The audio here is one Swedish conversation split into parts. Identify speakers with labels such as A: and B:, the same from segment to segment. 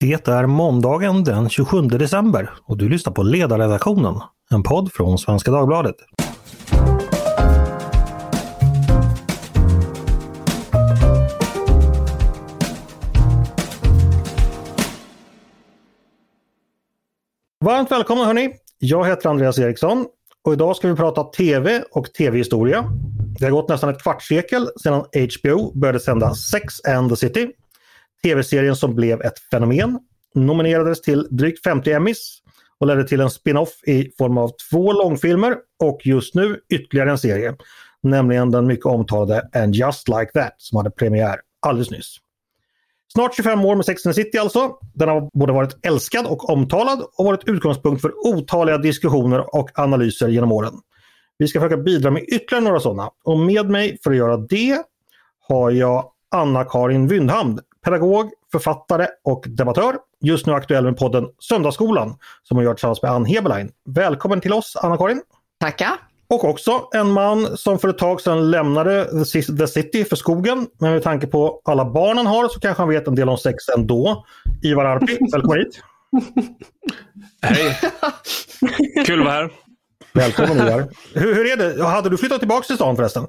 A: Det är måndagen den 27 december och du lyssnar på Ledarredaktionen, en podd från Svenska Dagbladet. Varmt välkomna hörni! Jag heter Andreas Eriksson och idag ska vi prata TV och TV-historia. Det har gått nästan ett kvartssekel sedan HBO började sända Sex and the City. TV-serien som blev ett fenomen, nominerades till drygt 50 Emmys och ledde till en spin-off i form av två långfilmer och just nu ytterligare en serie. Nämligen den mycket omtalade And Just Like That som hade premiär alldeles nyss. Snart 25 år med Sex and the City alltså. Den har både varit älskad och omtalad och varit utgångspunkt för otaliga diskussioner och analyser genom åren. Vi ska försöka bidra med ytterligare några sådana. Och med mig för att göra det har jag Anna-Karin Wyndhamn, pedagog, författare och debattör. Just nu aktuell med podden Söndagsskolan som hon gör tillsammans med Ann Heberlein. Välkommen till oss Anna-Karin!
B: Tackar!
A: Och också en man som för ett tag sedan lämnade The City för skogen. Men med tanke på alla barn han har så kanske han vet en del om sex ändå. Ivar Arpi, välkommen hit!
C: Hej! Kul att vara här.
A: Välkommen Ivar! Hur, hur är det? Hade du flyttat tillbaka till stan förresten?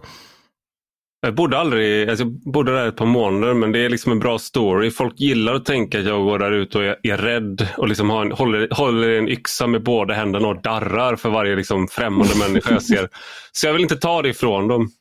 C: Jag bodde aldrig, alltså jag bodde där ett par månader men det är liksom en bra story. Folk gillar att tänka att jag går där ute och är, är rädd och liksom har en, håller, håller en yxa med båda händerna och darrar för varje liksom främmande människa jag ser. Så jag vill inte ta det ifrån dem.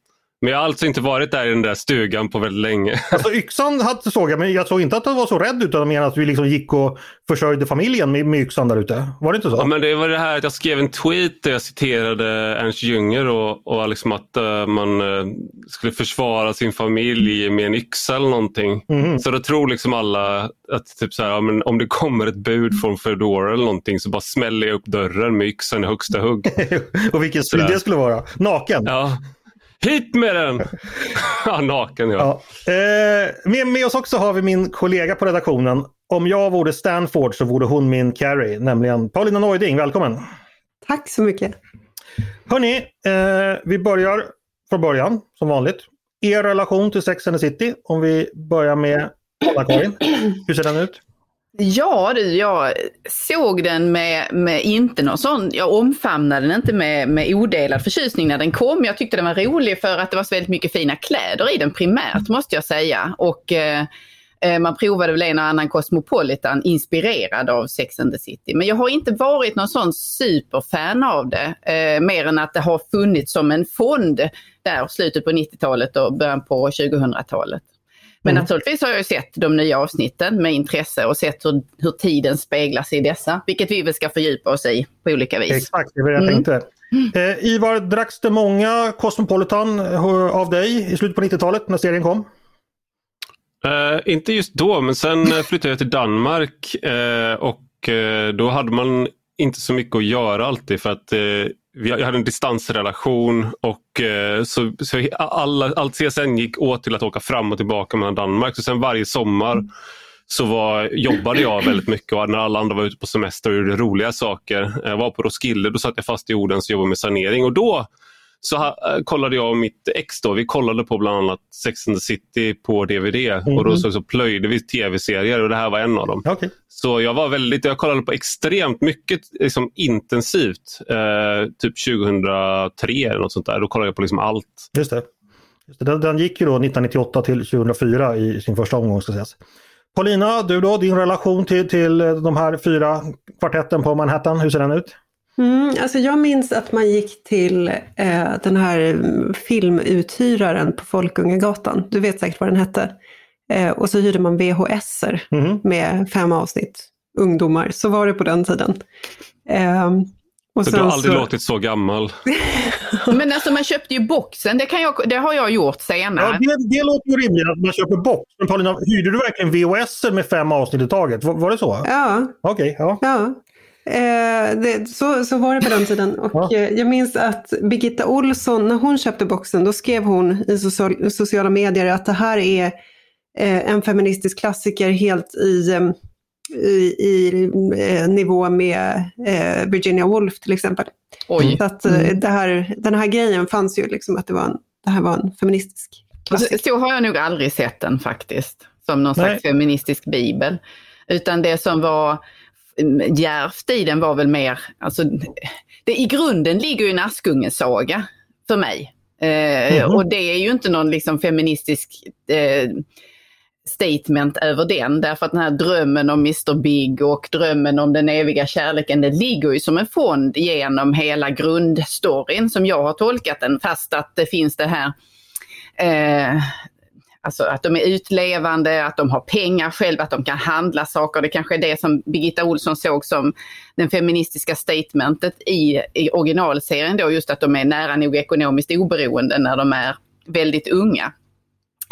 C: Men jag har alltså inte varit där i den där stugan på väldigt länge.
A: Alltså yxan hade, såg jag, men jag såg inte att du var så rädd utan menar att du liksom gick och försörjde familjen med, med yxan där ute. Var det inte så?
C: Ja, men det var det här att jag skrev en tweet där jag citerade Ernst Jünger och, och liksom att uh, man uh, skulle försvara sin familj med en yxa eller någonting. Mm. Så då tror liksom alla att typ så här, ja, men om det kommer ett bud från Foodora eller någonting så bara smäller jag upp dörren med yxan i högsta hugg.
A: och vilken strid det skulle vara. Naken?
C: Ja. Hit med den! ja, naken ja.
A: ja. Eh, med, med oss också har vi min kollega på redaktionen. Om jag vore Stanford så vore hon min Carrie, nämligen Paulina Neuding. Välkommen!
D: Tack så mycket!
A: Hörni, eh, vi börjar från början som vanligt. Er relation till Sex and the City, om vi börjar med Anna-Karin. Hur ser den ut?
B: Ja du, jag såg den med, med inte någon sån, jag omfamnade den inte med, med odelad förtjusning när den kom. Jag tyckte den var rolig för att det var så väldigt mycket fina kläder i den primärt måste jag säga. Och eh, eh man provade väl en och annan Cosmopolitan inspirerad av Sex and the City. Men jag har inte varit någon sån superfan av det. Eh, mer än att det har funnits som en fond där slutet på 90-talet och början på 2000-talet. Men mm. naturligtvis har jag ju sett de nya avsnitten med intresse och sett hur, hur tiden speglas i dessa, vilket vi väl ska fördjupa oss i på olika vis.
A: Exakt, det var det jag mm. tänkte. Eh, Ivar, dracks det många Cosmopolitan eh, av dig i slutet på 90-talet när serien kom?
C: Uh, inte just då, men sen flyttade jag till Danmark uh, och uh, då hade man inte så mycket att göra alltid för att eh, jag hade en distansrelation och eh, så, så alla, allt CSN gick åt till att åka fram och tillbaka mellan Danmark. Så sen varje sommar så var, jobbade jag väldigt mycket och när alla andra var ute på semester och gjorde roliga saker. Jag var på Roskilde, då satt jag fast i Odense och jobbade med sanering och då så eh, kollade jag och mitt ex då, vi kollade på bland annat Sex and the City på DVD mm. och då mhm. så, så plöjde vi tv-serier och det här var en av dem.
A: Okay.
C: Så jag var väldigt, jag kollade på extremt mycket liksom, intensivt. Eh, typ 2003 eller något sånt där. Då kollade jag på liksom allt.
A: Just det. Just det. Den, den, gick ju då 1998 till 2004 i sin första omgång ska sägas. Paulina, du då, din relation till, till de här fyra kvartetten på Manhattan, hur ser den ut?
D: Mm, alltså jag minns att man gick till eh, den här filmuthyraren på Folkungagatan. Du vet säkert vad den hette. Eh, och så hyrde man VHSer mm. med fem avsnitt. Ungdomar, så var det på den tiden. Eh,
C: och så du har aldrig så... låtit så gammal.
B: Men alltså man köpte ju boxen, det, kan jag, det har jag gjort senare.
A: Ja, det, det låter ju rimligt att man köper box. Men Paulina, hyrde du verkligen VHS med fem avsnitt i taget? Var, var det så?
D: Ja.
A: Okej, okay, ja.
D: ja. Eh, det, så, så var det på den tiden. Och ja. eh, jag minns att Birgitta Olsson, när hon köpte boxen, då skrev hon i social, sociala medier att det här är eh, en feministisk klassiker helt i, i, i eh, nivå med eh, Virginia Woolf till exempel.
B: Oj.
D: Så att mm. det här, den här grejen fanns ju liksom att det, var en, det här var en feministisk klassiker.
B: Så, så har jag nog aldrig sett den faktiskt, som någon Nej. slags feministisk bibel. Utan det som var djärvt i den var väl mer, alltså, det, i grunden ligger ju en Askungesaga för mig. Eh, mm. Och det är ju inte någon liksom feministisk eh, statement över den. Därför att den här drömmen om Mr Big och drömmen om den eviga kärleken, det ligger ju som en fond genom hela grundstoryn som jag har tolkat den. Fast att det finns det här eh, Alltså att de är utlevande, att de har pengar själva, att de kan handla saker. Det kanske är det som Birgitta Olsson såg som den feministiska statementet i, i originalserien då, just att de är nära nog ekonomiskt oberoende när de är väldigt unga.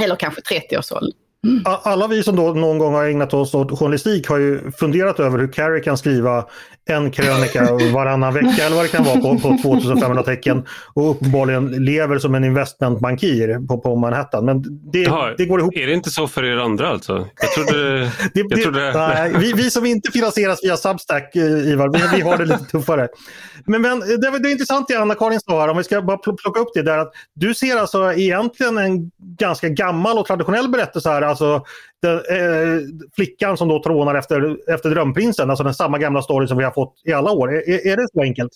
B: Eller kanske 30-årsåldern.
A: Alla vi som då någon gång har ägnat oss åt journalistik har ju funderat över hur Carrie kan skriva en krönika varannan vecka eller vad det kan vara på, på 2500 tecken och uppenbarligen lever som en investmentbankir på, på Manhattan. Men det, Jaha, det går ihop.
C: Är det inte så för er andra alltså? Jag trodde... det, jag trodde...
A: Nej, vi, vi som inte finansieras via Substack, eh, Ivar, vi, vi har det lite tuffare. Men, men det, det är intressant det Anna-Karin sa här, om vi ska bara plocka upp det där att du ser alltså egentligen en ganska gammal och traditionell berättelse här. Alltså den, eh, flickan som då trånar efter, efter drömprinsen, alltså den samma gamla story som vi har fått i alla år. Är, är det så enkelt?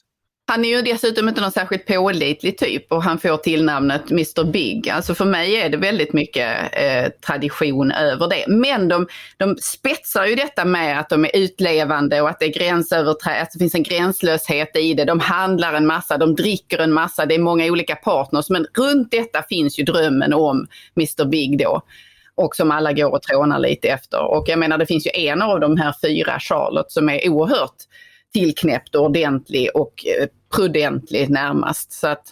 B: Han är ju dessutom inte någon särskilt pålitlig typ och han får tillnamnet Mr Big. Alltså för mig är det väldigt mycket eh, tradition över det. Men de, de spetsar ju detta med att de är utlevande och att det är gränsöverträ- att det finns en gränslöshet i det. De handlar en massa, de dricker en massa, det är många olika partners. Men runt detta finns ju drömmen om Mr Big då och som alla går och trånar lite efter. Och jag menar det finns ju en av de här fyra, Charlotte, som är oerhört tillknäppt och ordentlig och eh, prudentlig närmast. Så att...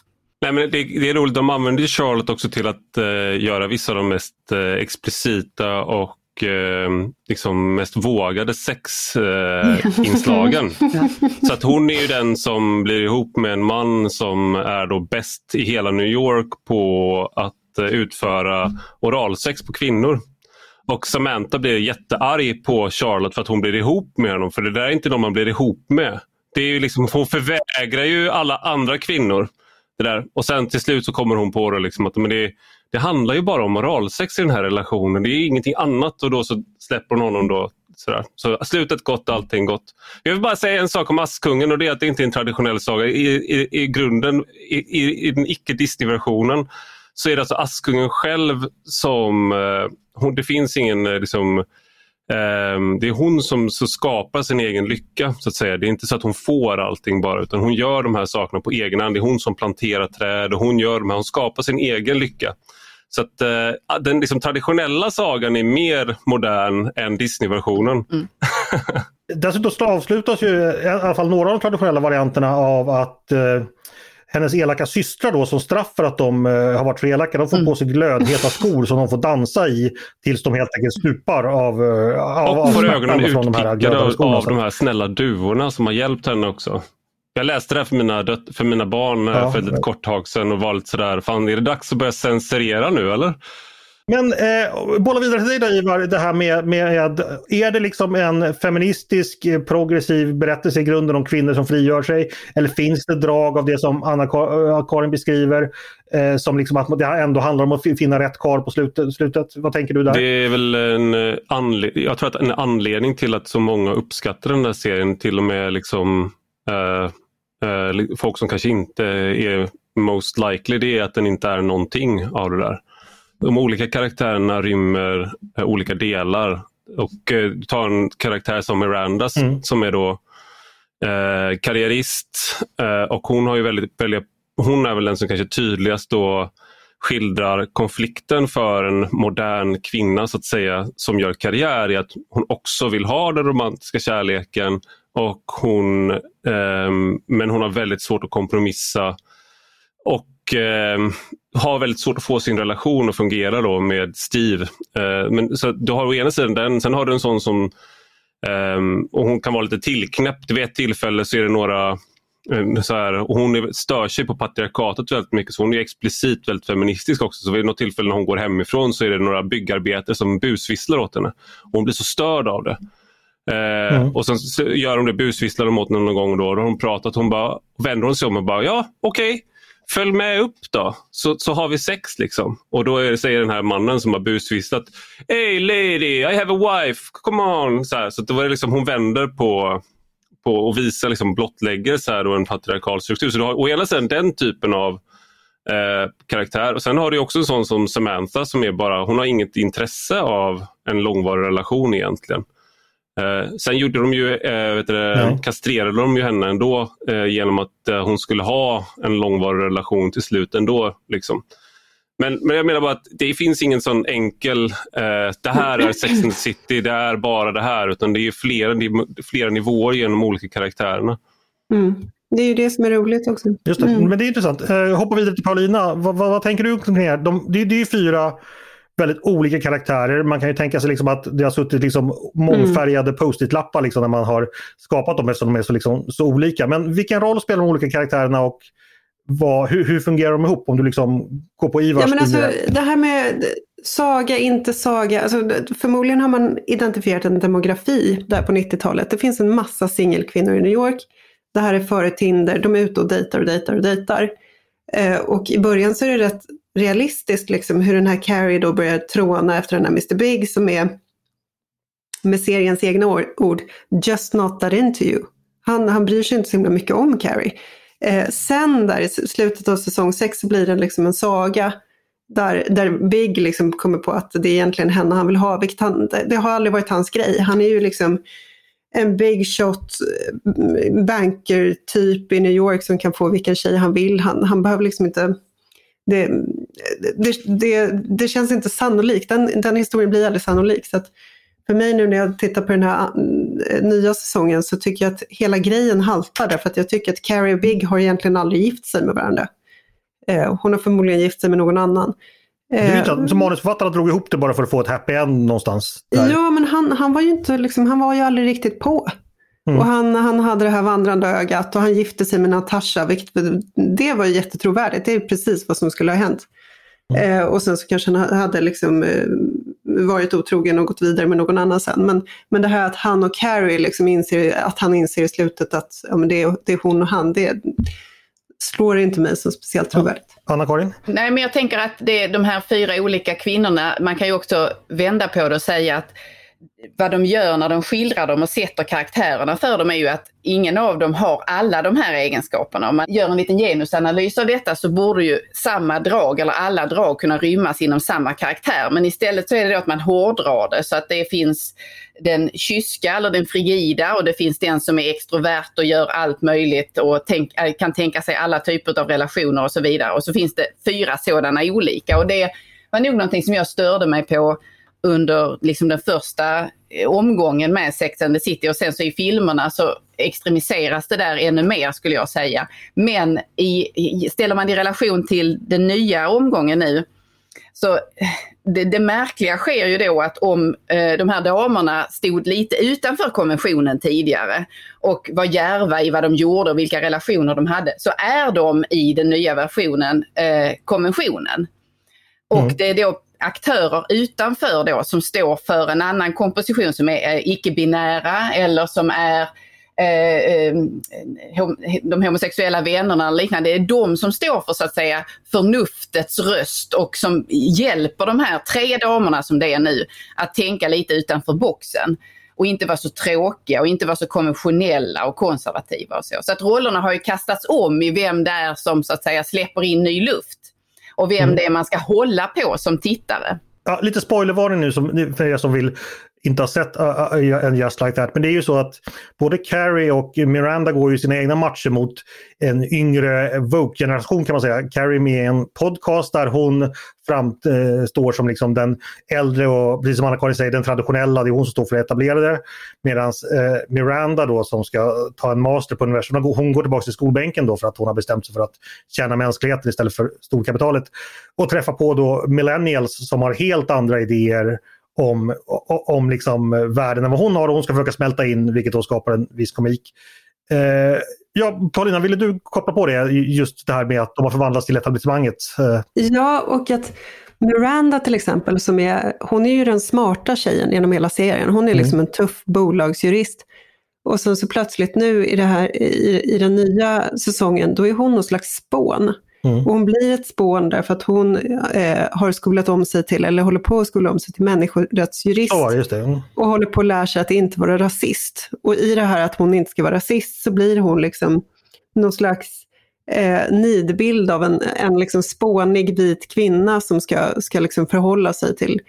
C: Nej, men det, det är roligt, de använder Charlotte också till att eh, göra vissa av de mest eh, explicita och eh, liksom mest vågade sexinslagen. Så att hon är ju den som blir ihop med en man som är då bäst i hela New York på att Eh, utföra oralsex på kvinnor. Och Samantha blir jättearg på Charlotte för att hon blir ihop med honom. För det där är inte någon man blir ihop med. Det är ju liksom, hon förvägrar ju alla andra kvinnor det där. Och sen till slut så kommer hon på det, liksom att men det, det handlar ju bara om oralsex i den här relationen. Det är ingenting annat och då så släpper hon honom då. Sådär. Så slutet gott, allting gott. Jag vill bara säga en sak om Askungen och det är att det inte är en traditionell saga. I, i, i grunden, i, i, i den icke Disney-versionen så är det alltså Askungen själv som, eh, hon, det finns ingen eh, liksom, eh, det är hon som så skapar sin egen lycka. så att säga. Det är inte så att hon får allting bara utan hon gör de här sakerna på egen hand. Det är hon som planterar träd och hon, gör de här, hon skapar sin egen lycka. Så att eh, den liksom, traditionella sagan är mer modern än Disney-versionen. Mm.
A: Dessutom avslutas ju i alla fall några av de traditionella varianterna av att eh, hennes elaka systrar då som straff för att de uh, har varit för elaka, de får mm. på sig glödheta skor som de får dansa i tills de helt enkelt stupar av, uh,
C: av Och får ögonen utpickade av, av de här snälla duvorna som har hjälpt henne också. Jag läste det här för mina, för mina barn eh, ja, för ett kort tag sedan och var lite sådär, fan är det dags att börja censurera nu eller?
A: Men eh, bolla vidare till dig då Ivar, det här med, med, är det liksom en feministisk eh, progressiv berättelse i grunden om kvinnor som frigör sig? Eller finns det drag av det som Anna-Karin eh, beskriver? Eh, som liksom att det ändå handlar om att finna rätt kar på slutet, slutet. Vad tänker du där?
C: Det är väl en eh, jag tror att en anledning till att så många uppskattar den där serien, till och med liksom eh, eh folk som kanske inte är most likely, det är att den inte är någonting av det där de olika karaktärerna rymmer eh, olika delar. Och eh, tar en karaktär som Miranda mm. som är då eh, karriärist eh, och hon har ju väldigt, väldigt, hon är väl den som kanske tydligast då skildrar konflikten för en modern kvinna så att säga som gör karriär i att hon också vill ha den romantiska kärleken och hon, eh, men hon har väldigt svårt att kompromissa och eh, har väldigt svårt att få sin relation att fungera då med Steve. Eh, men, så du har å ena sidan den, sen har du en sån som eh, och hon kan vara lite tillknäppt. Vid ett tillfälle så är det några eh, så här, och hon är, stör sig på patriarkatet väldigt mycket så hon är explicit väldigt feministisk också. Så vid något tillfälle när hon går hemifrån så är det några byggarbetare som busvisslar åt henne. Och hon blir så störd av det. Eh, mm. Och sen gör de det, busvisslar de åt henne någon gång då. Då har hon pratat, hon bara, vänder hon sig om och bara ja okej. Okay följ med upp då, så, så har vi sex liksom. Och då är säger den här mannen som har busvistat, Hey lady, I have a wife, come on. Så, här, så det var det liksom, hon vänder på, på och visar, liksom, blottlägger så här, då en patriarkal struktur. Så du har å ena sidan den typen av eh, karaktär och sen har du också en sån som Samantha som är bara, hon har inget intresse av en långvarig relation egentligen. Eh, sen gjorde de ju, eh, vet du, ja. kastrerade de ju henne ändå eh, genom att eh, hon skulle ha en långvarig relation till slut ändå. Liksom. Men, men jag menar bara att det finns ingen sån enkel, eh, det här är Sex and the City, det är bara det här, utan det är flera, flera nivåer genom olika karaktärerna.
D: Mm. Det är ju det som är roligt också.
A: Just det, mm. men det är intressant. Eh, hoppa vidare till Paulina. Vad, vad, vad tänker du kring det här? De, det, det är ju fyra väldigt olika karaktärer. Man kan ju tänka sig liksom att det har suttit liksom mångfärgade mm. post-it-lappar liksom när man har skapat dem eftersom de är så, liksom, så olika. Men vilken roll spelar de olika karaktärerna och vad, hur, hur, fungerar de ihop om du liksom går på Ivars
D: ja, men alltså, Det här med saga, inte saga. Alltså, förmodligen har man identifierat en demografi där på 90-talet. Det finns en massa singelkvinnor i New York. Det här är före Tinder. De är ute och dejtar och dejtar och dejtar. Eh, och i början så är det rätt realistiskt liksom, hur den här Carrie då börjar tråna efter den här Mr Big som är med seriens egna ord, just not that into you. Han, han bryr sig inte så himla mycket om Carrie. Eh, sen där i slutet av säsong 6 så blir det liksom en saga där, där Big liksom kommer på att det är egentligen henne han vill ha. Vilket han, det har aldrig varit hans grej. Han är ju liksom en big shot eh, banker-typ i New York som kan få vilken tjej han vill. Han, han behöver liksom inte det, det, det, det, känns inte sannolikt. Den, den historien blir aldrig sannolik. Så för mig nu när jag tittar på den här eh, nya säsongen så tycker jag att hela grejen haltar därför att jag tycker att Carrie och Big har egentligen aldrig gift sig med varandra. Eh, hon har förmodligen gift sig med någon annan.
A: Eh, inte som manusförfattarna drog ihop det bara för att få ett happy end någonstans?
D: Där. Ja, men han, han var ju inte liksom, han var ju aldrig riktigt på. Mm. Och han, han hade det här vandrande ögat och han gifte sig med Natasha, vilket det var jättetrovärdigt. Det är precis vad som skulle ha hänt. Mm. Eh, och sen så kanske han hade liksom, eh, varit otrogen och gått vidare med någon annan sen. Men, men det här att han och Carrie liksom inser, att han inser i slutet att ja, men det, är, det är hon och han, det slår inte mig som speciellt trovärdigt.
A: Anna-Karin?
B: Nej, men jag tänker att det är de här fyra olika kvinnorna, man kan ju också vända på det och säga att vad de gör när de skildrar dem och sätter karaktärerna för dem är ju att ingen av dem har alla de här egenskaperna. Om man gör en liten genusanalys av detta så borde ju samma drag eller alla drag kunna rymmas inom samma karaktär. Men istället så är det då att man hårdrar det så att det finns den kyska eller den frigida och det finns den som är extrovert och gör allt möjligt och tänk, äh, kan tänka sig alla typer av relationer och så vidare. Och så finns det fyra sådana olika och det var nog någonting som jag störde mig på under liksom den första eh, omgången med Sex and the City och sen så i filmerna så extremiseras det där ännu mer skulle jag säga. Men i, ställer man det i relation till den nya omgången nu så eh, det, det märkliga sker ju då att om eh, de här damerna stod lite utanför konventionen tidigare och var järva i vad de gjorde och vilka relationer de hade så är de i den nya versionen eh, konventionen. Och mm. det är då aktörer utanför då som står för en annan komposition som är eh, icke-binära eller som är eh, ehm, de homosexuella vännerna och liknande. Det är de som står för så att säga förnuftets röst och som hjälper de här tre damerna som det är nu att tänka lite utanför boxen och inte vara så tråkiga och inte vara så konventionella och konservativa och så. Så att rollerna har ju kastats om i vem det är som så att säga släpper in ny luft och vem mm. det är man ska hålla på som tittare.
A: Ja, lite spoilervarning nu som, för er som vill inte har sett uh, uh, uh en Just Like That. Men det är ju så att både Carrie och Miranda går ju sina egna matcher mot en yngre Vogue-generation kan man säga. Carrie med i en podcast där hon framstår eh, som liksom den äldre och precis som Anna-Karin säger den traditionella, det är hon som står för det etablerade. Medan eh, Miranda då som ska ta en master på universum, hon går tillbaka till skolbänken då för att hon har bestämt sig för att tjäna mänskligheten istället för storkapitalet. Och träffa på då millennials som har helt andra idéer om, om liksom världen än vad hon har och hon ska försöka smälta in vilket då skapar en viss komik. Eh, ja, Paulina, ville du koppla på det just det här med att de har förvandlats till etablissemanget? Eh.
D: Ja, och att Miranda till exempel, som är, hon är ju den smarta tjejen genom hela serien. Hon är mm. liksom en tuff bolagsjurist. Och sen så plötsligt nu i, det här, i, i den nya säsongen, då är hon någon slags spån. Mm. Och hon blir ett spån därför att hon eh, har skolat om sig till, eller håller på att skola om sig till människorättsjurist.
A: Ja, just det. Mm.
D: Och håller på att lära sig att inte vara rasist. Och i det här att hon inte ska vara rasist så blir hon liksom någon slags eh, nidbild av en, en liksom spånig vit kvinna som ska, ska liksom förhålla sig till,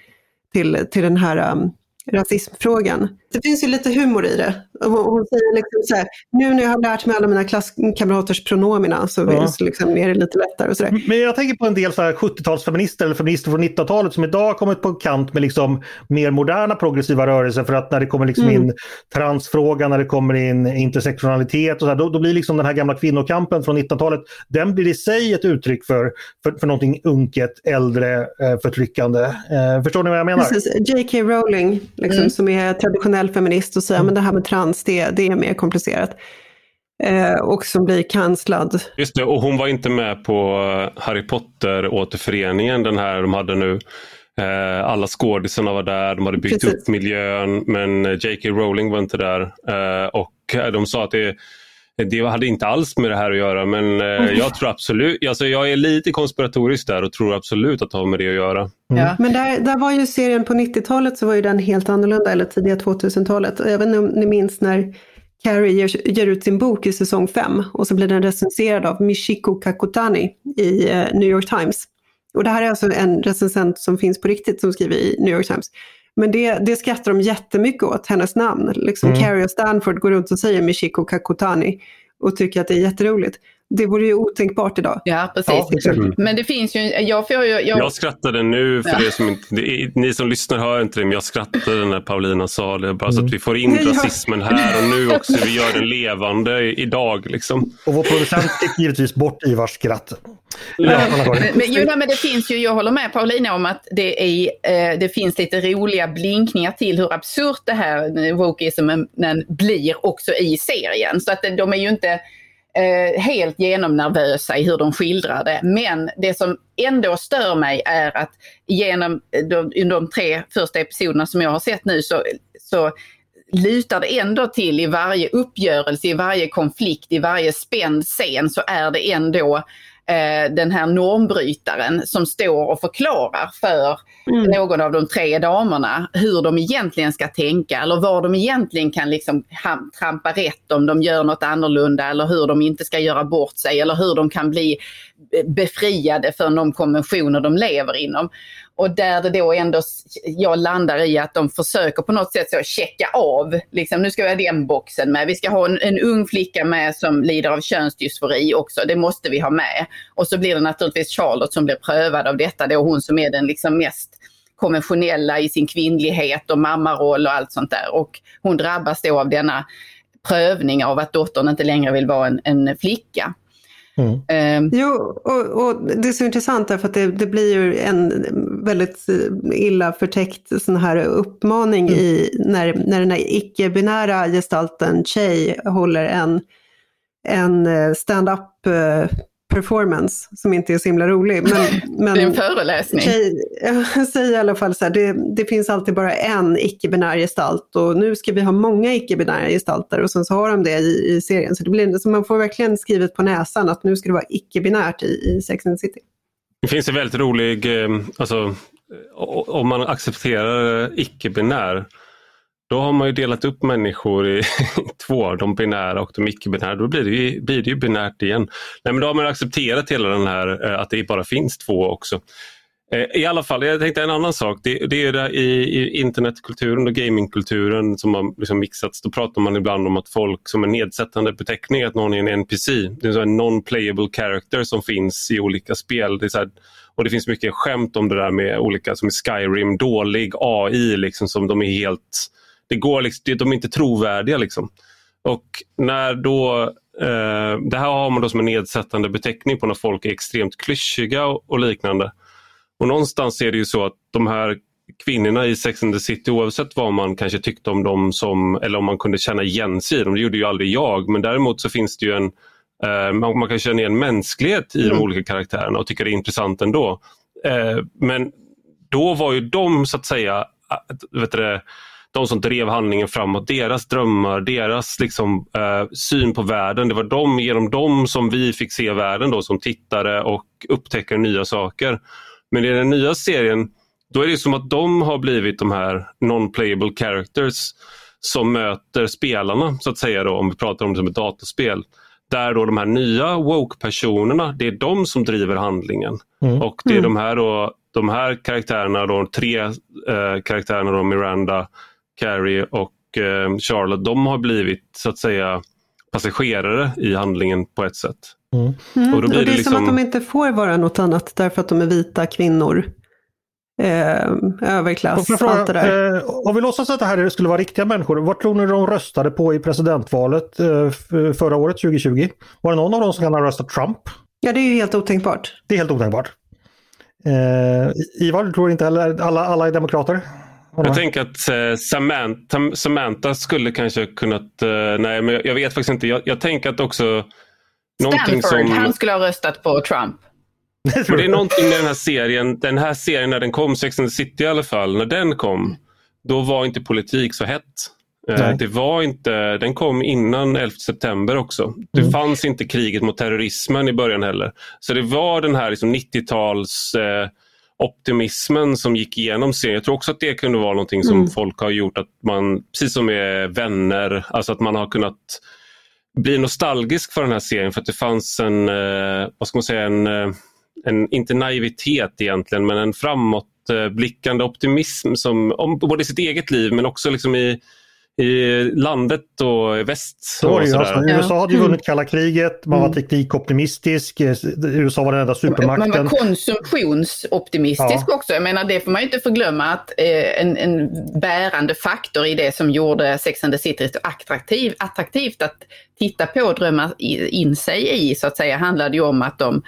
D: till, till den här um, rasismfrågan. Det finns ju lite humor i det. Hon säger liksom så här, nu när jag har lärt mig alla mina klasskamraters pronomina så, ja. liksom är det lite lättare. Och så där.
A: Men jag tänker på en del 70-talsfeminister eller feminister från 90-talet som idag har kommit på kant med liksom mer moderna progressiva rörelser för att när det kommer liksom mm. in transfrågan, när det kommer in intersektionalitet och så här, då, då, blir liksom den här gamla kvinnokampen från 1900-talet, den blir i sig ett uttryck för, för, för någonting unket, äldre, eh, förtryckande. Eh, förstår ni vad jag menar?
D: Precis. J.K. Rowling, liksom, mm. som är traditionell feminist och säger mm. det här med trans, det, det är mer komplicerat. Eh, och som blir kanslad.
C: Just det, och hon var inte med på Harry Potter-återföreningen, den här de hade nu. Eh, alla skådisarna var där, de hade byggt Precis. upp miljön, men J.K. Rowling var inte där. Eh, och de sa att det det hade inte alls med det här att göra men eh, jag tror absolut, alltså jag är lite konspiratorisk där och tror absolut att det har med det att göra.
D: Mm. Ja. Men där, där var ju serien på 90-talet så var ju den helt annorlunda, eller tidiga 2000-talet. Jag vet inte om ni minns när Carrie ger, ger, ut sin bok i säsong 5 och så blir den recenserad av Michiko Kakutani i eh, New York Times. Och det här är alltså en recensent som finns på riktigt som skriver i New York Times. Men det, det skrattar de jättemycket åt, hennes namn. Liksom mm. Carrie och Stanford går runt och säger Michiko Kakutani och tycker att det är jätteroligt. Det vore ju otänkbart idag.
B: Ja, precis. Ja, mm. Men det finns ju... Jag, får ju,
C: jag... jag skrattade nu, för ja. det som inte, det ni som lyssnar hör inte det, men jag skrattade när Paulina sa det. Bara mm. så att vi får in rasismen här och nu också. Vi gör den levande idag. Liksom.
A: Och vår producent fick givetvis bort Ivars skratt.
B: Ja. Men, men, jo, men det finns ju, jag håller med Paulina om att det, är, eh, det finns lite roliga blinkningar till hur absurt det här wokeismen blir också i serien. Så att de är ju inte eh, helt genomnervösa i hur de skildrar det. Men det som ändå stör mig är att genom de, de tre första episoderna som jag har sett nu så, så lutar det ändå till i varje uppgörelse, i varje konflikt, i varje spänd scen så är det ändå eh, den här normbrytaren som står och förklarar för mm. någon av de tre damerna hur de egentligen ska tänka eller var de egentligen kan liksom trampa rätt om de gör något annorlunda eller hur de inte ska göra bort sig eller hur de kan bli eh, befriade från de konventioner de lever inom. Och där det då ändå, jag landar i att de försöker på något sätt så checka av, liksom nu ska vi ha den boxen med, vi ska ha en, en ung flicka med som lider av könsdysfori också, det måste vi ha med. Och så blir det naturligtvis Charlotte som blir prövad av detta, då hon som är den liksom mest konventionella i sin kvinnlighet och mammaroll och allt sånt där. Och hon drabbas då av denna prövning av att dottern inte längre vill vara en, en flicka.
D: Mm. Um, jo, och, och, det är så intressant därför att det, det, blir ju en väldigt illa förtäckt sån här uppmaning mm. i när, när den här icke-binära gestalten Chey håller en, en eh, stand-up eh, performance som inte är så himla rolig. Men,
B: men det är en föreläsning. Tjej,
D: jag säger i alla fall så här, det, det finns alltid bara en icke-binär gestalt och nu ska vi ha många icke-binära gestalter och sen så har de det i, i serien. Så, det blir, så man får verkligen skrivet på näsan att nu ska det vara icke-binärt i, i Sex and the City.
C: Det finns en väldigt rolig, eh, alltså om man accepterar icke-binär då har man ju delat upp människor i två, de binära och de icke-binära. Då blir det, ju, blir det ju binärt igen. Nej, men då har man accepterat hela den här eh, att det bara finns två också. Eh, I alla fall, jag tänkte en annan sak. Det, det är det i, i internetkulturen och gamingkulturen som har liksom mixats. Då pratar man ibland om att folk som en nedsättande beteckning att någon är en NPC. Det är en non-playable character som finns i olika spel. Det här, och det finns mycket skämt om det där med olika som i Skyrim, dålig AI liksom som de är helt det går liksom, de är inte trovärdiga. Liksom. Och när då, eh, det här har man då som en nedsättande beteckning på när folk är extremt klyschiga och, och liknande. Och någonstans är det ju så att de här kvinnorna i Sex and the City oavsett vad man kanske tyckte om dem som, eller om man kunde känna igen sig i dem, det gjorde ju aldrig jag, men däremot så finns det ju en eh, man, man, kan känna igen mänsklighet i mm. de olika karaktärerna och tycka det är intressant ändå. Eh, men då var ju de så att säga, vet du, de som drev handlingen framåt, deras drömmar, deras liksom, eh, syn på världen. Det var de, genom dem som vi fick se världen då, som tittare och upptäcka nya saker. Men i den nya serien, då är det som att de har blivit de här non-playable characters som möter spelarna, så att säga, då, om vi pratar om det som ett datorspel. Där då de här nya woke-personerna, det är de som driver handlingen. Mm. Och det är de här, då, de här karaktärerna, då, tre eh, karaktärerna, då, Miranda, Carrie och eh, Charlotte, de har blivit så att säga passagerare i handlingen på ett sätt.
D: Mm. Mm. Och, då blir och det, är liksom... som att de inte får vara något annat därför att de är vita kvinnor. Eh, överklass, fråga, allt det där.
A: Eh, om vi låtsas att det här skulle vara riktiga människor, vad tror ni de röstade på i presidentvalet eh, förra året, 2020? Var det någon av dem som kan ha röstat Trump?
D: Ja, det är ju helt otänkbart.
A: Det är helt otänkbart. Eh, Ivar, du tror inte heller alla, alla är demokrater?
C: Jag tänker att eh, Samantha, Samantha, skulle kanske kunnat, eh, nej men jag, vet faktiskt inte. Jag, jag tänker att också
B: Stanford, som... han skulle ha röstat på Trump.
C: Och det är någonting med den här serien, den här serien när den kom, Sex and the City i alla fall, när den kom, då var inte politik så hett. Eh, det var inte, den kom innan 11 september också. Det mm. fanns inte kriget mot terrorismen i början heller. Så det var den här liksom 90-tals eh, optimismen som gick igenom serien. Jag tror också att det kunde vara någonting som mm. folk har gjort, att man, precis som med vänner, alltså att man har kunnat bli nostalgisk för den här serien för att det fanns en, eh, vad ska man säga, en, eh, en, inte naivitet egentligen, men en framåtblickande optimism som, om både sitt eget liv men också liksom i i landet och väst.
A: Så var det alltså, USA hade ju vunnit kalla kriget, man var mm. teknikoptimistisk, eh, USA var den enda supermakten.
B: Man var konsumtionsoptimistisk ja. också. Jag menar det får man inte förglömma att eh, en, en bärande faktor i det som gjorde Sex and the City attraktiv, attraktivt att titta på och drömma in sig i så att säga handlade ju om att de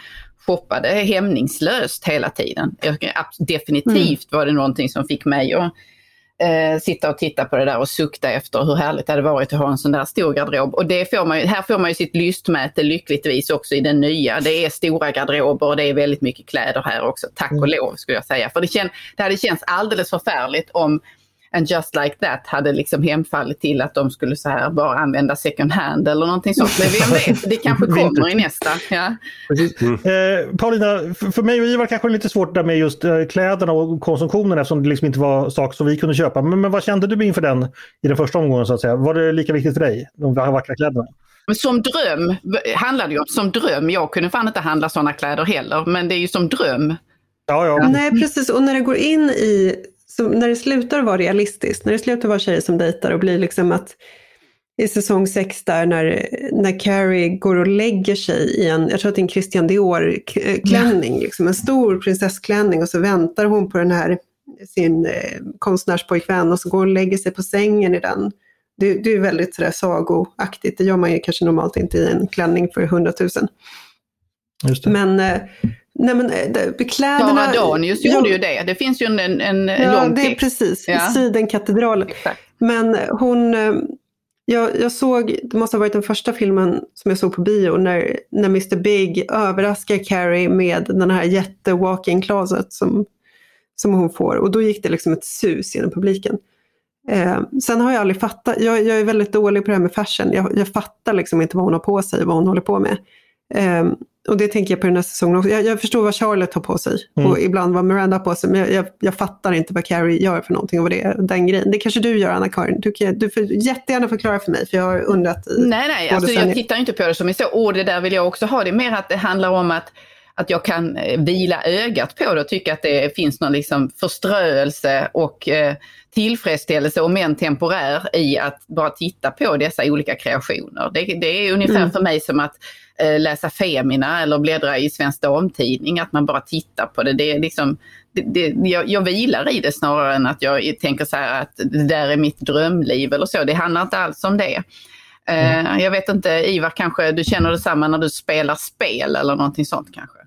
B: shoppade hämningslöst hela tiden. Definitivt mm. var det någonting som fick mig att eh, sitta och titta på det där och sukta efter hur härligt det hade varit att ha en sån där stor garderob. Och det får man ju, här får man ju sitt lystmäte lyckligtvis också i den nya. Det är stora garderober och det är väldigt mycket kläder här också, tack och mm. lov skulle jag säga. För det, känd, det hade känts alldeles förfärligt om And just like that hade liksom hemfallit till att de skulle så här bara använda second hand eller någonting sånt. Men vem vet, det kanske kommer i nästa. Ja.
A: Mm. Eh, Paulina, för mig och Ivar kanske det är lite svårt där med just eh, kläderna och konsumtionen eftersom det liksom inte var saker som vi kunde köpa. Men, men vad kände du inför den i den första omgången så att säga? Var det lika viktigt för dig, de vackra kläderna?
B: Som dröm handlade det om. Som dröm, jag kunde fan inte handla sådana kläder heller, men det är ju som dröm.
D: Ja, ja. Nej, precis. Och när det går in i så när det slutar vara realistiskt, när det slutar vara tjejer som dejtar och blir liksom att i säsong 6 där när, när Carrie går och lägger sig i en, jag tror att det är en Christian Dior-klänning, ja. liksom en stor prinsessklänning och så väntar hon på den här sin eh, konstnärspojkvän och så går hon och lägger sig på sängen i den. Det, det är väldigt sådär sagoaktigt, det gör man ju kanske normalt inte i en klänning för hundratusen. Men eh, Nej men eh, kläderna...
B: Sara Danius gjorde ju det. Det finns ju en, en, en
D: ja, lång det är precis. Ja. Sidenkatedralen. Men hon... Eh, jag, jag, såg, det måste ha varit den första filmen som jag såg på bio när, när Mr Big överraskar Carrie med den här jätte walk-in closet som, som hon får. Och då gick det liksom ett sus genom publiken. Eh, sen har jag aldrig fattat, jag, jag, är väldigt dålig på det här med fashion. Jag, jag fattar liksom inte vad hon har på sig och vad hon håller på med. Eh, och det tänker jag på den här säsongen också. Jag, jag förstår vad Charlotte har på sig mm. och ibland vad Miranda har på sig. Men jag, jag, jag, fattar inte vad Carrie gör för någonting och vad det är, den grejen. Det kanske du gör Anna-Karin. Du, du får jättegärna förklara för mig för jag har undrat. I,
B: nej, nej, alltså, jag tittar inte på det som är så. Och det där vill jag också ha. Det är mer att det handlar om att att jag kan eh, vila ögat på det och tycka att det finns någon liksom förströelse och eh, tillfredsställelse, om än temporär, i att bara titta på dessa olika kreationer. Det, det är ungefär mm. för mig som att läsa Femina eller bläddra i Svensk Damtidning, att man bara tittar på det. det, är liksom, det, det jag, jag vilar i det snarare än att jag tänker så här att det där är mitt drömliv eller så. Det handlar inte alls om det. Mm. Uh, jag vet inte, Ivar, kanske du känner detsamma när du spelar spel eller någonting sånt kanske?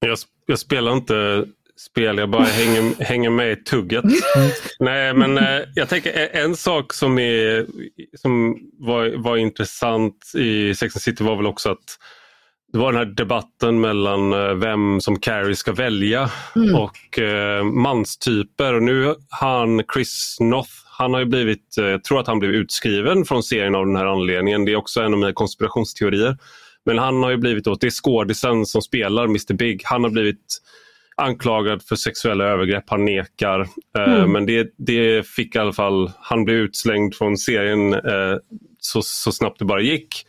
C: Jag, jag spelar inte spel, jag bara hänger, hänger med i tugget. Nej, men eh, jag tänker en sak som, är, som var, var intressant i Sex and City var väl också att det var den här debatten mellan eh, vem som Carrie ska välja mm. och eh, manstyper. Och nu han Chris Noth, Han har ju blivit, jag tror att han blev utskriven från serien av den här anledningen. Det är också en av mina konspirationsteorier. Men han har ju blivit, det är skådisen som spelar Mr Big, han har blivit anklagad för sexuella övergrepp. Han nekar. Mm. Men det, det fick i alla fall, han blev utslängd från serien eh, så, så snabbt det bara gick.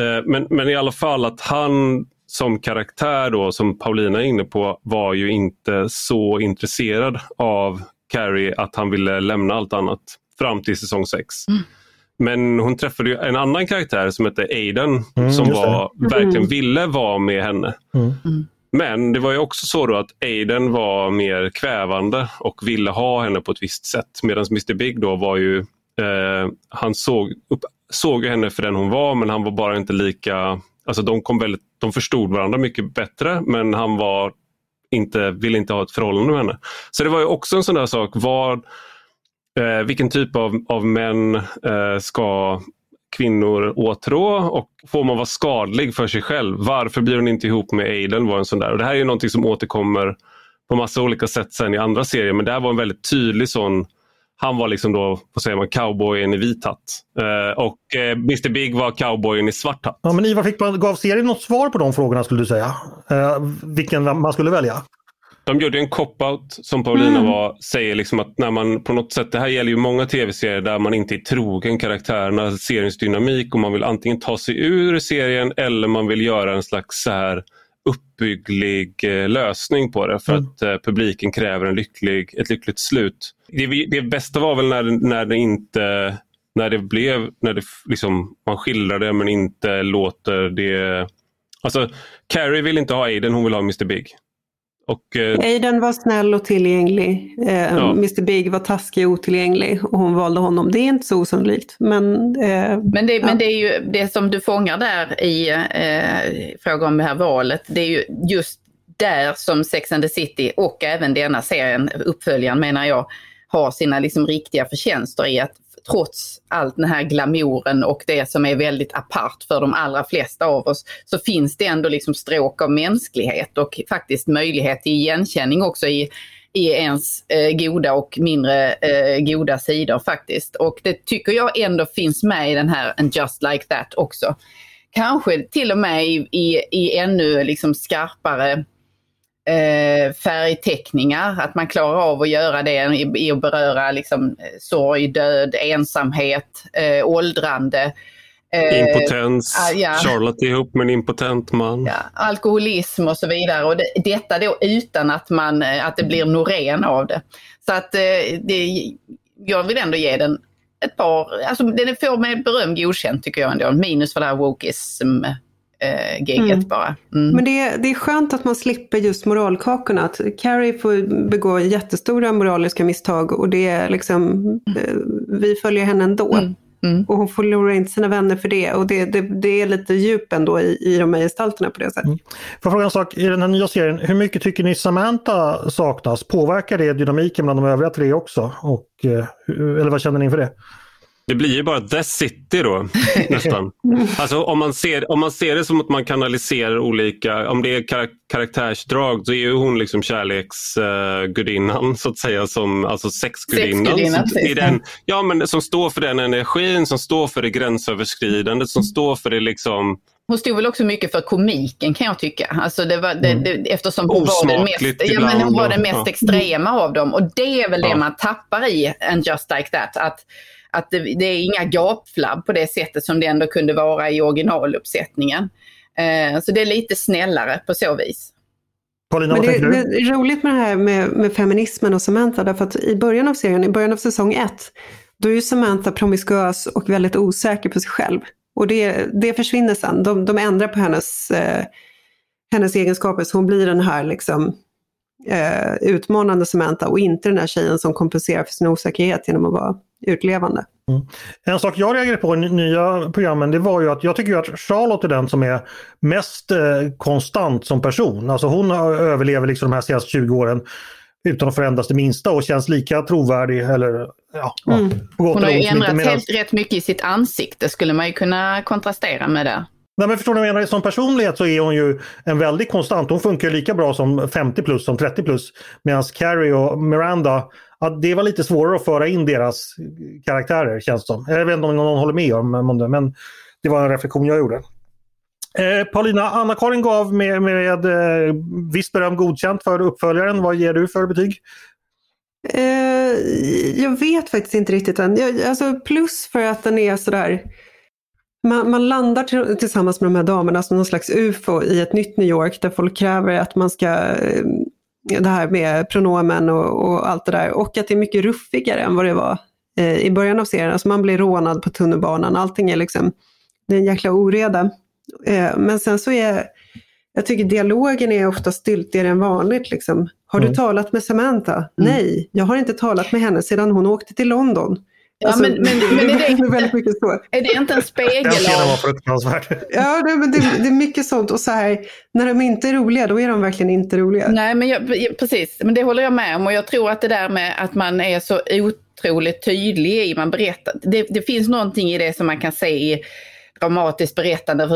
C: Eh, men, men i alla fall att han som karaktär då, som Paulina är inne på, var ju inte så intresserad av Carrie att han ville lämna allt annat fram till säsong 6. Mm. Men hon träffade en annan karaktär som hette Aiden mm, som var, verkligen mm. ville vara med henne. Mm. Men det var ju också så att Aiden var mer kvävande och ville ha henne på ett visst sätt medan Mr Big då var ju eh, han såg, upp, såg henne för den hon var men han var bara inte lika, alltså de, kom väldigt, de förstod varandra mycket bättre men han var inte, ville inte ha ett förhållande med henne. Så det var ju också en sån där sak, vad, eh, vilken typ av, av män eh, ska kvinnor åtrå och får man vara skadlig för sig själv? Varför blir hon inte ihop med Aiden? Var en sån där. Och det här är någonting som återkommer på massa olika sätt sen i andra serier men det här var en väldigt tydlig sån han var liksom då, vad säger man, cowboyen i vit hatt. Eh, och eh, Mr Big var cowboyen i svart hatt.
A: Ja, men Ivar, fick man, gav serien något svar på de frågorna skulle du säga? Eh, vilken man skulle välja?
C: De gjorde en cop-out som Paulina mm. var, säger liksom att när man på något sätt, det här gäller ju många tv-serier där man inte är trogen karaktärerna, seriens dynamik och man vill antingen ta sig ur serien eller man vill göra en slags så här uppbygglig eh, lösning på det för mm. att eh, publiken kräver en lycklig, ett lyckligt slut. Det, det bästa var väl när, när det inte när det blev, när det liksom, man skildrar det men inte låter det... Alltså, Carrie vill inte ha Aiden, hon vill ha Mr Big.
D: Och, eh, Aiden var snäll och tillgänglig. Eh, ja. Mr Big var taskig och otillgänglig och hon valde honom. Det är inte så osannolikt. Men,
B: eh, men, det, ja. men det är ju det som du fångar där i eh, fråga om det här valet. Det är ju just där som Sex and the City och även denna serien, uppföljaren menar jag, har sina liksom riktiga förtjänster i att trots allt den här glamouren och det som är väldigt apart för de allra flesta av oss, så finns det ändå liksom stråk av mänsklighet och faktiskt möjlighet till igenkänning också i, i ens eh, goda och mindre eh, goda sidor faktiskt. Och det tycker jag ändå finns med i den här And just like that också. Kanske till och med i, i, i ännu liksom skarpare eh, färgteckningar, att man klarar av att göra det i, i att beröra liksom, sorg, död, ensamhet, eh, åldrande.
C: Eh, Impotens, ah, ja. Charlotte ihop med en impotent man.
B: Ja, alkoholism och så vidare. Och det, detta då utan att, man, eh, att det blir Norén av det. Så att eh, det, jag vill ändå ge den ett par, alltså den får med beröm godkänt tycker jag ändå. Minus för det här wokism eh, giget mm. bara.
D: Mm. Men det är, det är skönt att man slipper just moralkakorna. Att Carrie får begå jättestora moraliska misstag och det är liksom, eh, vi följer henne ändå. Mm. Mm. Och hon förlorar inte sina vänner för det. Och det, det, det är lite djup ändå i, i de här gestalterna på det sättet. Mm.
A: Får jag fråga en sak, i den här nya serien, hur mycket tycker ni Samantha saknas? Påverkar det dynamiken bland de övriga tre också? Och, eh, eller vad känner ni inför det?
C: Det blir ju bara The City då nästan. Alltså om man, ser, om man ser det som att man kanaliserar olika, om det är kar karaktärsdrag så är ju hon liksom kärleksgudinnan uh, så att säga, som, alltså sexgudinnan. Som, ja, men som står för den energin, som står för det gränsöverskridande, som står för det liksom
B: hon stod väl också mycket för komiken kan jag tycka. Alltså det var, det, det, eftersom hon var den mest, ja, men hon var den mest ja. extrema av dem. Och det är väl ja. det man tappar i en Just Like That. Att att det, det är inga gapflabb på det sättet som det ändå kunde vara i originaluppsättningen. Eh, så det är lite snällare på så vis.
A: Paulina,
D: Men det, det, är roligt med det här med, med feminismen och Samantha, därför att i början av serien, i början av säsong ett, då är ju Samantha promiskuös och väldigt osäker på sig själv. Och det, det försvinner sen. De, de ändrar på hennes, eh, hennes egenskaper så hon blir den här liksom, eh, utmanande Samantha och inte den här tjejen som kompenserar för sin osäkerhet genom att vara utlevande. Mm.
A: En sak jag reagerade på i nya programmen det var ju att jag tycker att Charlotte är den som är mest eh, konstant som person. Alltså hon överlever liksom de här senaste 20 åren utan att förändras det minsta och känns lika trovärdig. Eller, ja,
B: mm. Hon har ju ändrat helt rätt mycket i sitt ansikte skulle man ju kunna kontrastera med det.
A: Nej, men förstår du vad jag menar? Som personlighet så är hon ju en väldigt konstant. Hon funkar lika bra som 50 plus som 30 plus. Medan Carrie och Miranda ja, det var lite svårare att föra in deras karaktärer känns det som. Jag vet inte om någon håller med om det, men det var en reflektion jag gjorde. Eh, Paulina, Anna-Karin gav med, med eh, visst beröm godkänt för uppföljaren. Vad ger du för betyg?
D: Eh, jag vet faktiskt inte riktigt än. Jag, alltså plus för att den är sådär man, man landar tillsammans med de här damerna som någon slags ufo i ett nytt New York där folk kräver att man ska eh, det här med pronomen och, och, allt det där. Och att det är mycket ruffigare än vad det var eh, i början av serien. Alltså man blir rånad på tunnelbanan, allting är liksom, det är en jäkla oreda. Eh, men sen så är, jag tycker dialogen är ofta styltigare än vanligt. Liksom. Har mm. du talat med Samantha? Mm. Nej, jag har inte talat med henne sedan hon åkte till London.
B: Ja, alltså, men, men, men är, det inte, väldigt mycket så. är det inte en spegel
A: av... var fruktansvärd.
D: Ja, det, det, det, är mycket sånt. Och så här, när de inte är roliga, då är de verkligen inte roliga.
B: Nej, men jag, precis. Men det håller jag med om. Och jag tror att det där med att man är så otroligt tydlig i man berättar. Det, det finns någonting i det som man kan se i dramatiskt berättande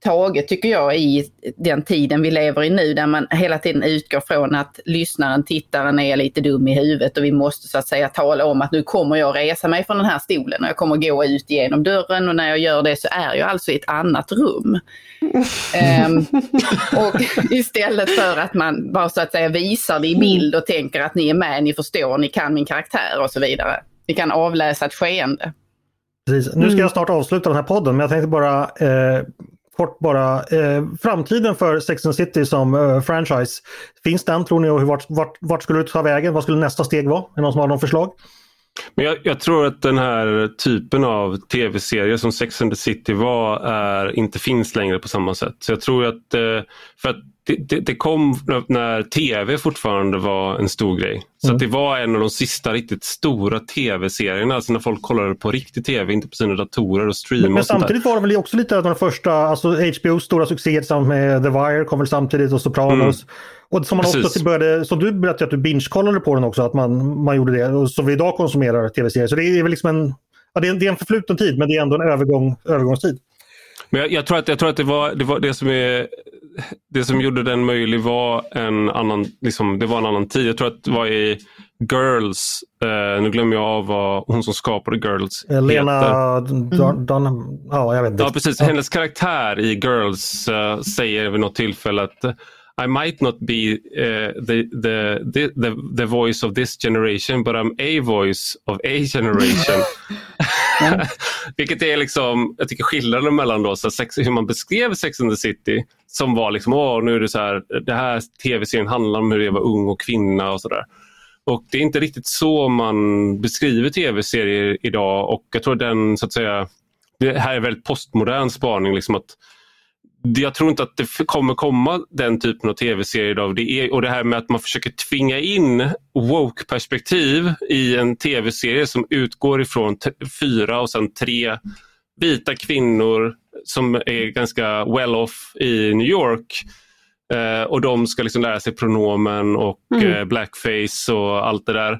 B: taget tycker jag i den tiden vi lever i nu där man hela tiden utgår från att lyssnaren, tittaren är lite dum i huvudet och vi måste så att säga tala om att nu kommer jag resa mig från den här stolen och jag kommer gå ut genom dörren och när jag gör det så är jag alltså i ett annat rum. um, och istället för att man bara så att säga visar det i bild och tänker att ni är med, ni förstår, ni kan min karaktär och så vidare. Vi kan avläsa ett skeende.
A: Precis. Nu ska jag snart avsluta den här podden men jag tänkte bara eh, kort bara. Eh, framtiden för Sex and City som eh, franchise. Finns den tror ni och vart, vart, vart skulle du ta vägen? Vad skulle nästa steg vara? Är det någon som har någon förslag?
C: Men jag, jag, tror att den här typen av tv-serier som Sex and the City var är, inte finns längre på samma sätt. Så jag tror att, eh, för att det, det, det, kom när tv fortfarande var en stor grej. Så mm. det var en av de sista riktigt stora tv-serierna, alltså när folk kollade på riktig tv, inte på sina datorer och streamade. Men,
A: men samtidigt var det väl också lite av de första, alltså HBOs stora succé tillsammans med The Wire kom väl samtidigt och Sopranos. Mm. Och som man Precis. också började, som du berättade att du binge-kollade på den också, att man, man gjorde det. Och som vi idag konsumerar tv-serier. Så det är väl liksom en, ja, det, är, det är en förfluten tid men det är ändå en övergång, övergångstid.
C: Men jag, jag, tror att, jag tror att det var det, var det som är det som gjorde den möjlig var en annan, liksom, det var en annan tid. Jag tror att det var i Girls, eh, nu glömmer jag av vad hon som skapade Girls
A: Lena heter. Don, ja, jag vet inte.
C: Ja, precis. Hennes karaktär i Girls uh, säger vid något tillfälle att i might not be uh, the, the, the, the, voice of this generation but I'm a voice of a generation. Vilket är liksom, jag tycker skillnaden mellan då, så sex, hur man beskrev Sex and the City som var liksom, åh nu är det så här, det här tv-serien handlar om hur det vara ung och kvinna och sådär. Och det är inte riktigt så man beskriver tv-serier idag och jag tror den så att säga, det här är väldigt postmodern spaning, liksom att jag tror inte att det kommer komma den typen av tv-serier idag. Det är, och det här med att man försöker tvinga in woke-perspektiv i en tv-serie som utgår ifrån fyra och sen tre vita kvinnor som är ganska well-off i New York. Eh, och de ska liksom lära sig pronomen och mm. eh, blackface och allt det där.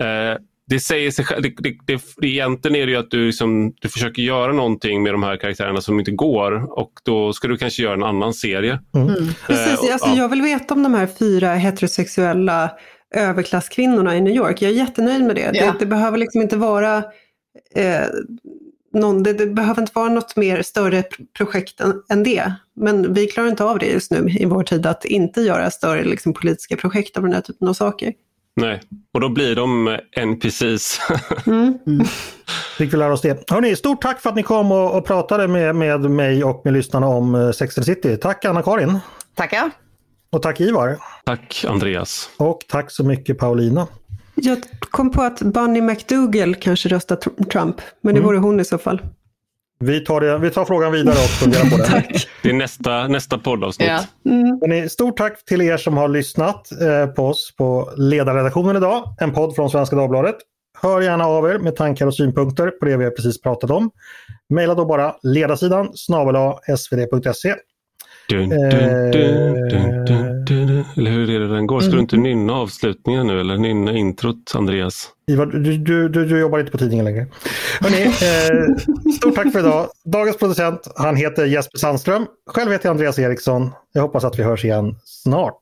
C: Eh, det säger sig själv. Det, det, det, egentligen är det ju att du, liksom, du försöker göra någonting med de här karaktärerna som inte går och då ska du kanske göra en annan serie.
D: Mm. Mm. Precis, alltså, ja. Jag vill veta om de här fyra heterosexuella överklasskvinnorna i New York. Jag är jättenöjd med det. Ja. Det, det, behöver liksom inte vara eh, någon, det, det, behöver inte vara något mer större projekt än, än, det. Men vi klarar inte av det just nu i vår tid, att inte göra större liksom, politiska projekt av den här typen av saker.
C: Nej, och då blir de NPCs.
A: mm. Mm. Fick vi lära oss det. Hörrni, stort tack för att ni kom och, och pratade med, med mig och med lyssnarna om uh, Sex and City. Tack Anna-Karin.
B: Tackar.
A: Och tack Ivar.
C: Tack Andreas.
A: Och tack så mycket Paulina.
D: Jag kom på att Bunny McDougall kanske röstar Trump, men det mm. vore hon i så fall.
A: Vi tar, det, vi tar frågan vidare och funderar på det.
C: det är nästa, nästa poddavsnitt. Ja.
A: Mm. Stort tack till er som har lyssnat eh, på oss på ledarredaktionen idag. En podd från Svenska Dagbladet. Hör gärna av er med tankar och synpunkter på det vi precis pratat om. Maila då bara ledarsidan snabel svd.se
C: Dun, dun, dun, eller hur är det den går? Ska du inte nynna avslutningen nu eller nynna introt Andreas?
A: Ivar, du, du, du, du jobbar inte på tidningen längre. Hörrni, eh, stort tack för idag. Dagens producent, han heter Jesper Sandström. Själv heter jag Andreas Eriksson. Jag hoppas att vi hörs igen snart.